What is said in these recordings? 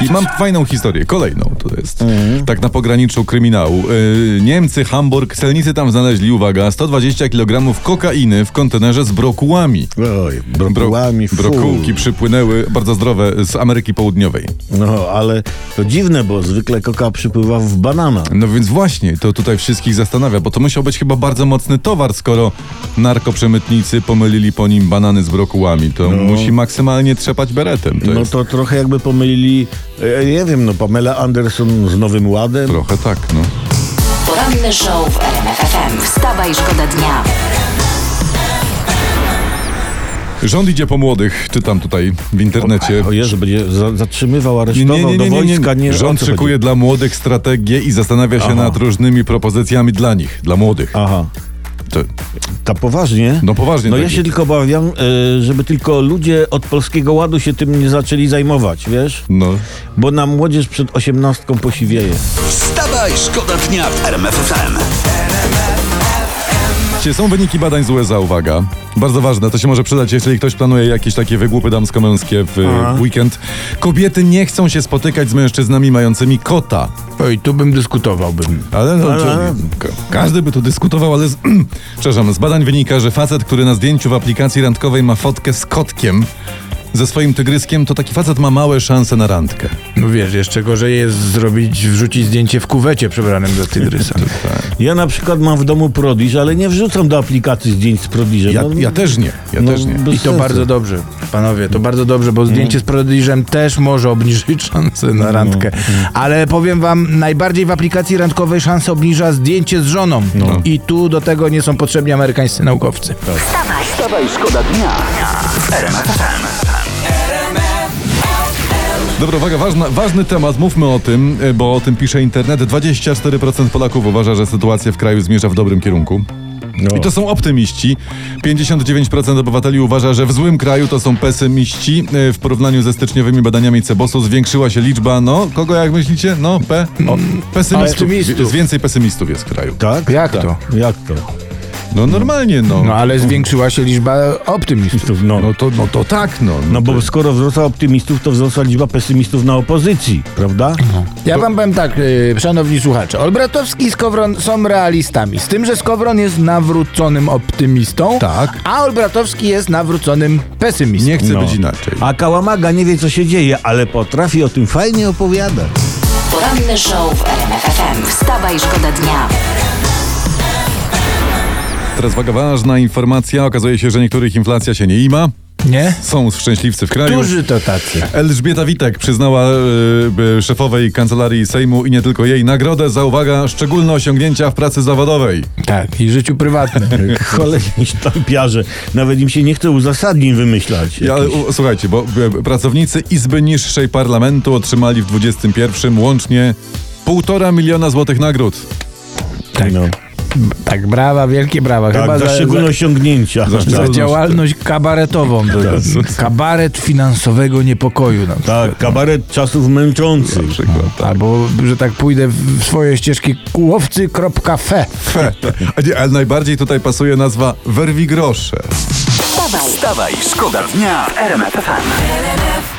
I mam fajną historię, kolejną tu jest. Mhm. Tak na pograniczu kryminału. Yy, Niemcy, Hamburg, celnicy tam znaleźli, uwaga, 120 kg kokainy w kontenerze z brokułami. Oj, brokułami, fu. Brokułki przypłynęły, bardzo zdrowe, z Ameryki Południowej. No, ale to dziwne, bo zwykle koka przypływa w banana. No więc właśnie, to tutaj wszystkich zastanawia, bo to musiał być chyba bardzo mocny towar, skoro narkoprzemytnicy pomylili po nim banany z brokułami. To musi maksymalnie trzepać beretem. To no jest to trochę jakby pomylili, e, nie wiem, no Pamela Anderson z Nowym Ładem. trochę tak, no. Poranny show w RMF FM. Wstawaj, szkoda dnia. Rząd idzie po młodych, czytam tutaj w internecie. O Jezu, będzie za, zatrzymywał, Nie, aresztował nie, nie, do wojska, nie, nie. o Rząd co szykuje chodzi? dla młodych strategię i zastanawia się Aha. nad różnymi propozycjami dla nich, dla młodych. Aha, To, ta poważnie? no poważnie. No tak ja się jest. tylko obawiam, e, żeby tylko ludzie od Polskiego Ładu się tym nie zaczęli zajmować, wiesz? No. Bo nam młodzież przed osiemnastką posiwieje. Wstawaj, szkoda dnia w RMF Są wyniki badań z USA, uwaga. Bardzo ważne, to się może przydać, jeżeli ktoś planuje jakieś takie wygłupy damsko-męskie w Aha. e, weekend. Kobiety nie chcą się spotykać z mężczyznami mającymi kota. Oj, tu bym dyskutowałbym. Ale no, Ale- każdy by tu dyskutował, ale z, przepraszam, z badań wynika, że facet, który na zdjęciu w aplikacji randkowej ma fotkę z kotkiem, ze swoim tygryskiem, to taki facet ma małe szanse na randkę. No wiesz, jeszcze gorzej jest zrobić, wrzucić zdjęcie w kuwecie przebranym za tygrysa. Ja na przykład mam w domu Prodiż, ale nie wrzucam do aplikacji zdjęć z Prodiżem. Ja, No, ja też nie, ja no, też nie. I to sensu. bardzo dobrze, panowie, to bardzo dobrze, bo zdjęcie z prodiżem też może obniżyć szanse na randkę. Ale powiem wam, najbardziej w aplikacji randkowej szansę obniża zdjęcie z żoną. I tu do tego nie są potrzebni amerykańscy naukowcy. Wstawaj, szkoda dnia. Dobra, uwaga, ważna, ważny temat, mówmy o tym, e, bo o tym pisze internet. 24% Polaków uważa, że sytuacja w kraju zmierza w dobrym kierunku. No. I to są optymiści. 59% obywateli uważa, że w złym kraju to są pesymiści. E, W porównaniu ze styczniowymi badaniami Cebosu zwiększyła się liczba, no, kogo jak myślicie? No, P. O, pesymistów. optymistów. Jest więcej pesymistów jest w kraju. Tak? Jak to? Jak to? No normalnie, no. No ale zwiększyła się liczba optymistów. No, No to, no to tak, no. no bo skoro wzrosła optymistów, to wzrosła liczba pesymistów na opozycji, prawda? Ja wam powiem tak, yy, szanowni słuchacze. Olbratowski i Skowron są realistami. Z tym, że Skowron jest nawróconym optymistą, Tak. a Olbratowski jest nawróconym pesymistą. Nie chcę No. być inaczej. A Kałamaga nie wie, co się dzieje, ale potrafi o tym fajnie opowiadać. Poranny show w RMF FM. Wstawaj, szkoda dnia. Teraz uwaga, ważna informacja. Okazuje się, że niektórych inflacja się nie ima. Nie? Są szczęśliwcy w kraju. Którzy to tacy? Elżbieta Witek przyznała e, szefowej kancelarii Sejmu i nie tylko jej nagrodę za uwaga szczególne osiągnięcia w pracy zawodowej. Tak, i życiu prywatnym. Cholerni sztampiarze. Nawet im się nie chce uzasadnień wymyślać. Ja, u, słuchajcie, bo e, pracownicy Izby Niższej Parlamentu otrzymali w 21 łącznie półtora miliona złotych nagród. Tak. No. Tak, brawa, wielkie brawa. Tak, Chyba za, za, szczególne za, osiągnięcia. Za- za działalność kabaretową. Kabaret finansowego niepokoju. Na przykład. Tak, kabaret czasów męczących. Na przykład, tak. Albo, że tak pójdę w swoje ścieżki kułowcy.fe. Fe. Ale najbardziej tutaj pasuje nazwa Werwi Grosze. Wstawaj, Wstawaj, szkoda dnia w RMF FM.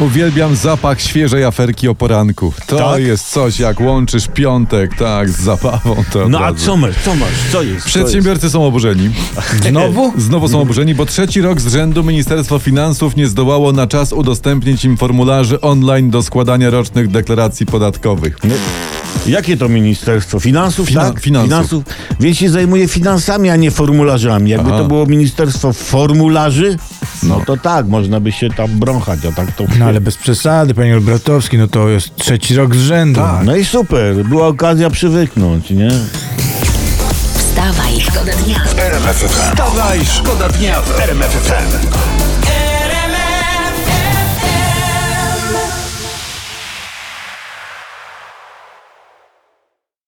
Uwielbiam zapach świeżej aferki o poranku. To Tak? jest coś, jak łączysz piątek, tak, z zabawą. To od No a razu. co masz, co masz, co jest? Przedsiębiorcy są oburzeni. Znowu? Znowu są oburzeni, bo trzeci rok z rzędu Ministerstwo Finansów nie zdołało na czas udostępnić im formularzy online do składania rocznych deklaracji podatkowych. jest? Jakie to ministerstwo? Finansów, Fina- tak? finansów. Więc się zajmuje finansami, a nie formularzami. Jakby Aha. to było ministerstwo formularzy, No to tak, można by się tam brąchać, a tak to... No ale bez przesady, panie Olbratowski, no to jest trzeci rok z rzędu. No i super, była okazja przywyknąć, nie? Wstawaj, szkoda dnia. Wstawaj, szkoda dnia w RMF FM.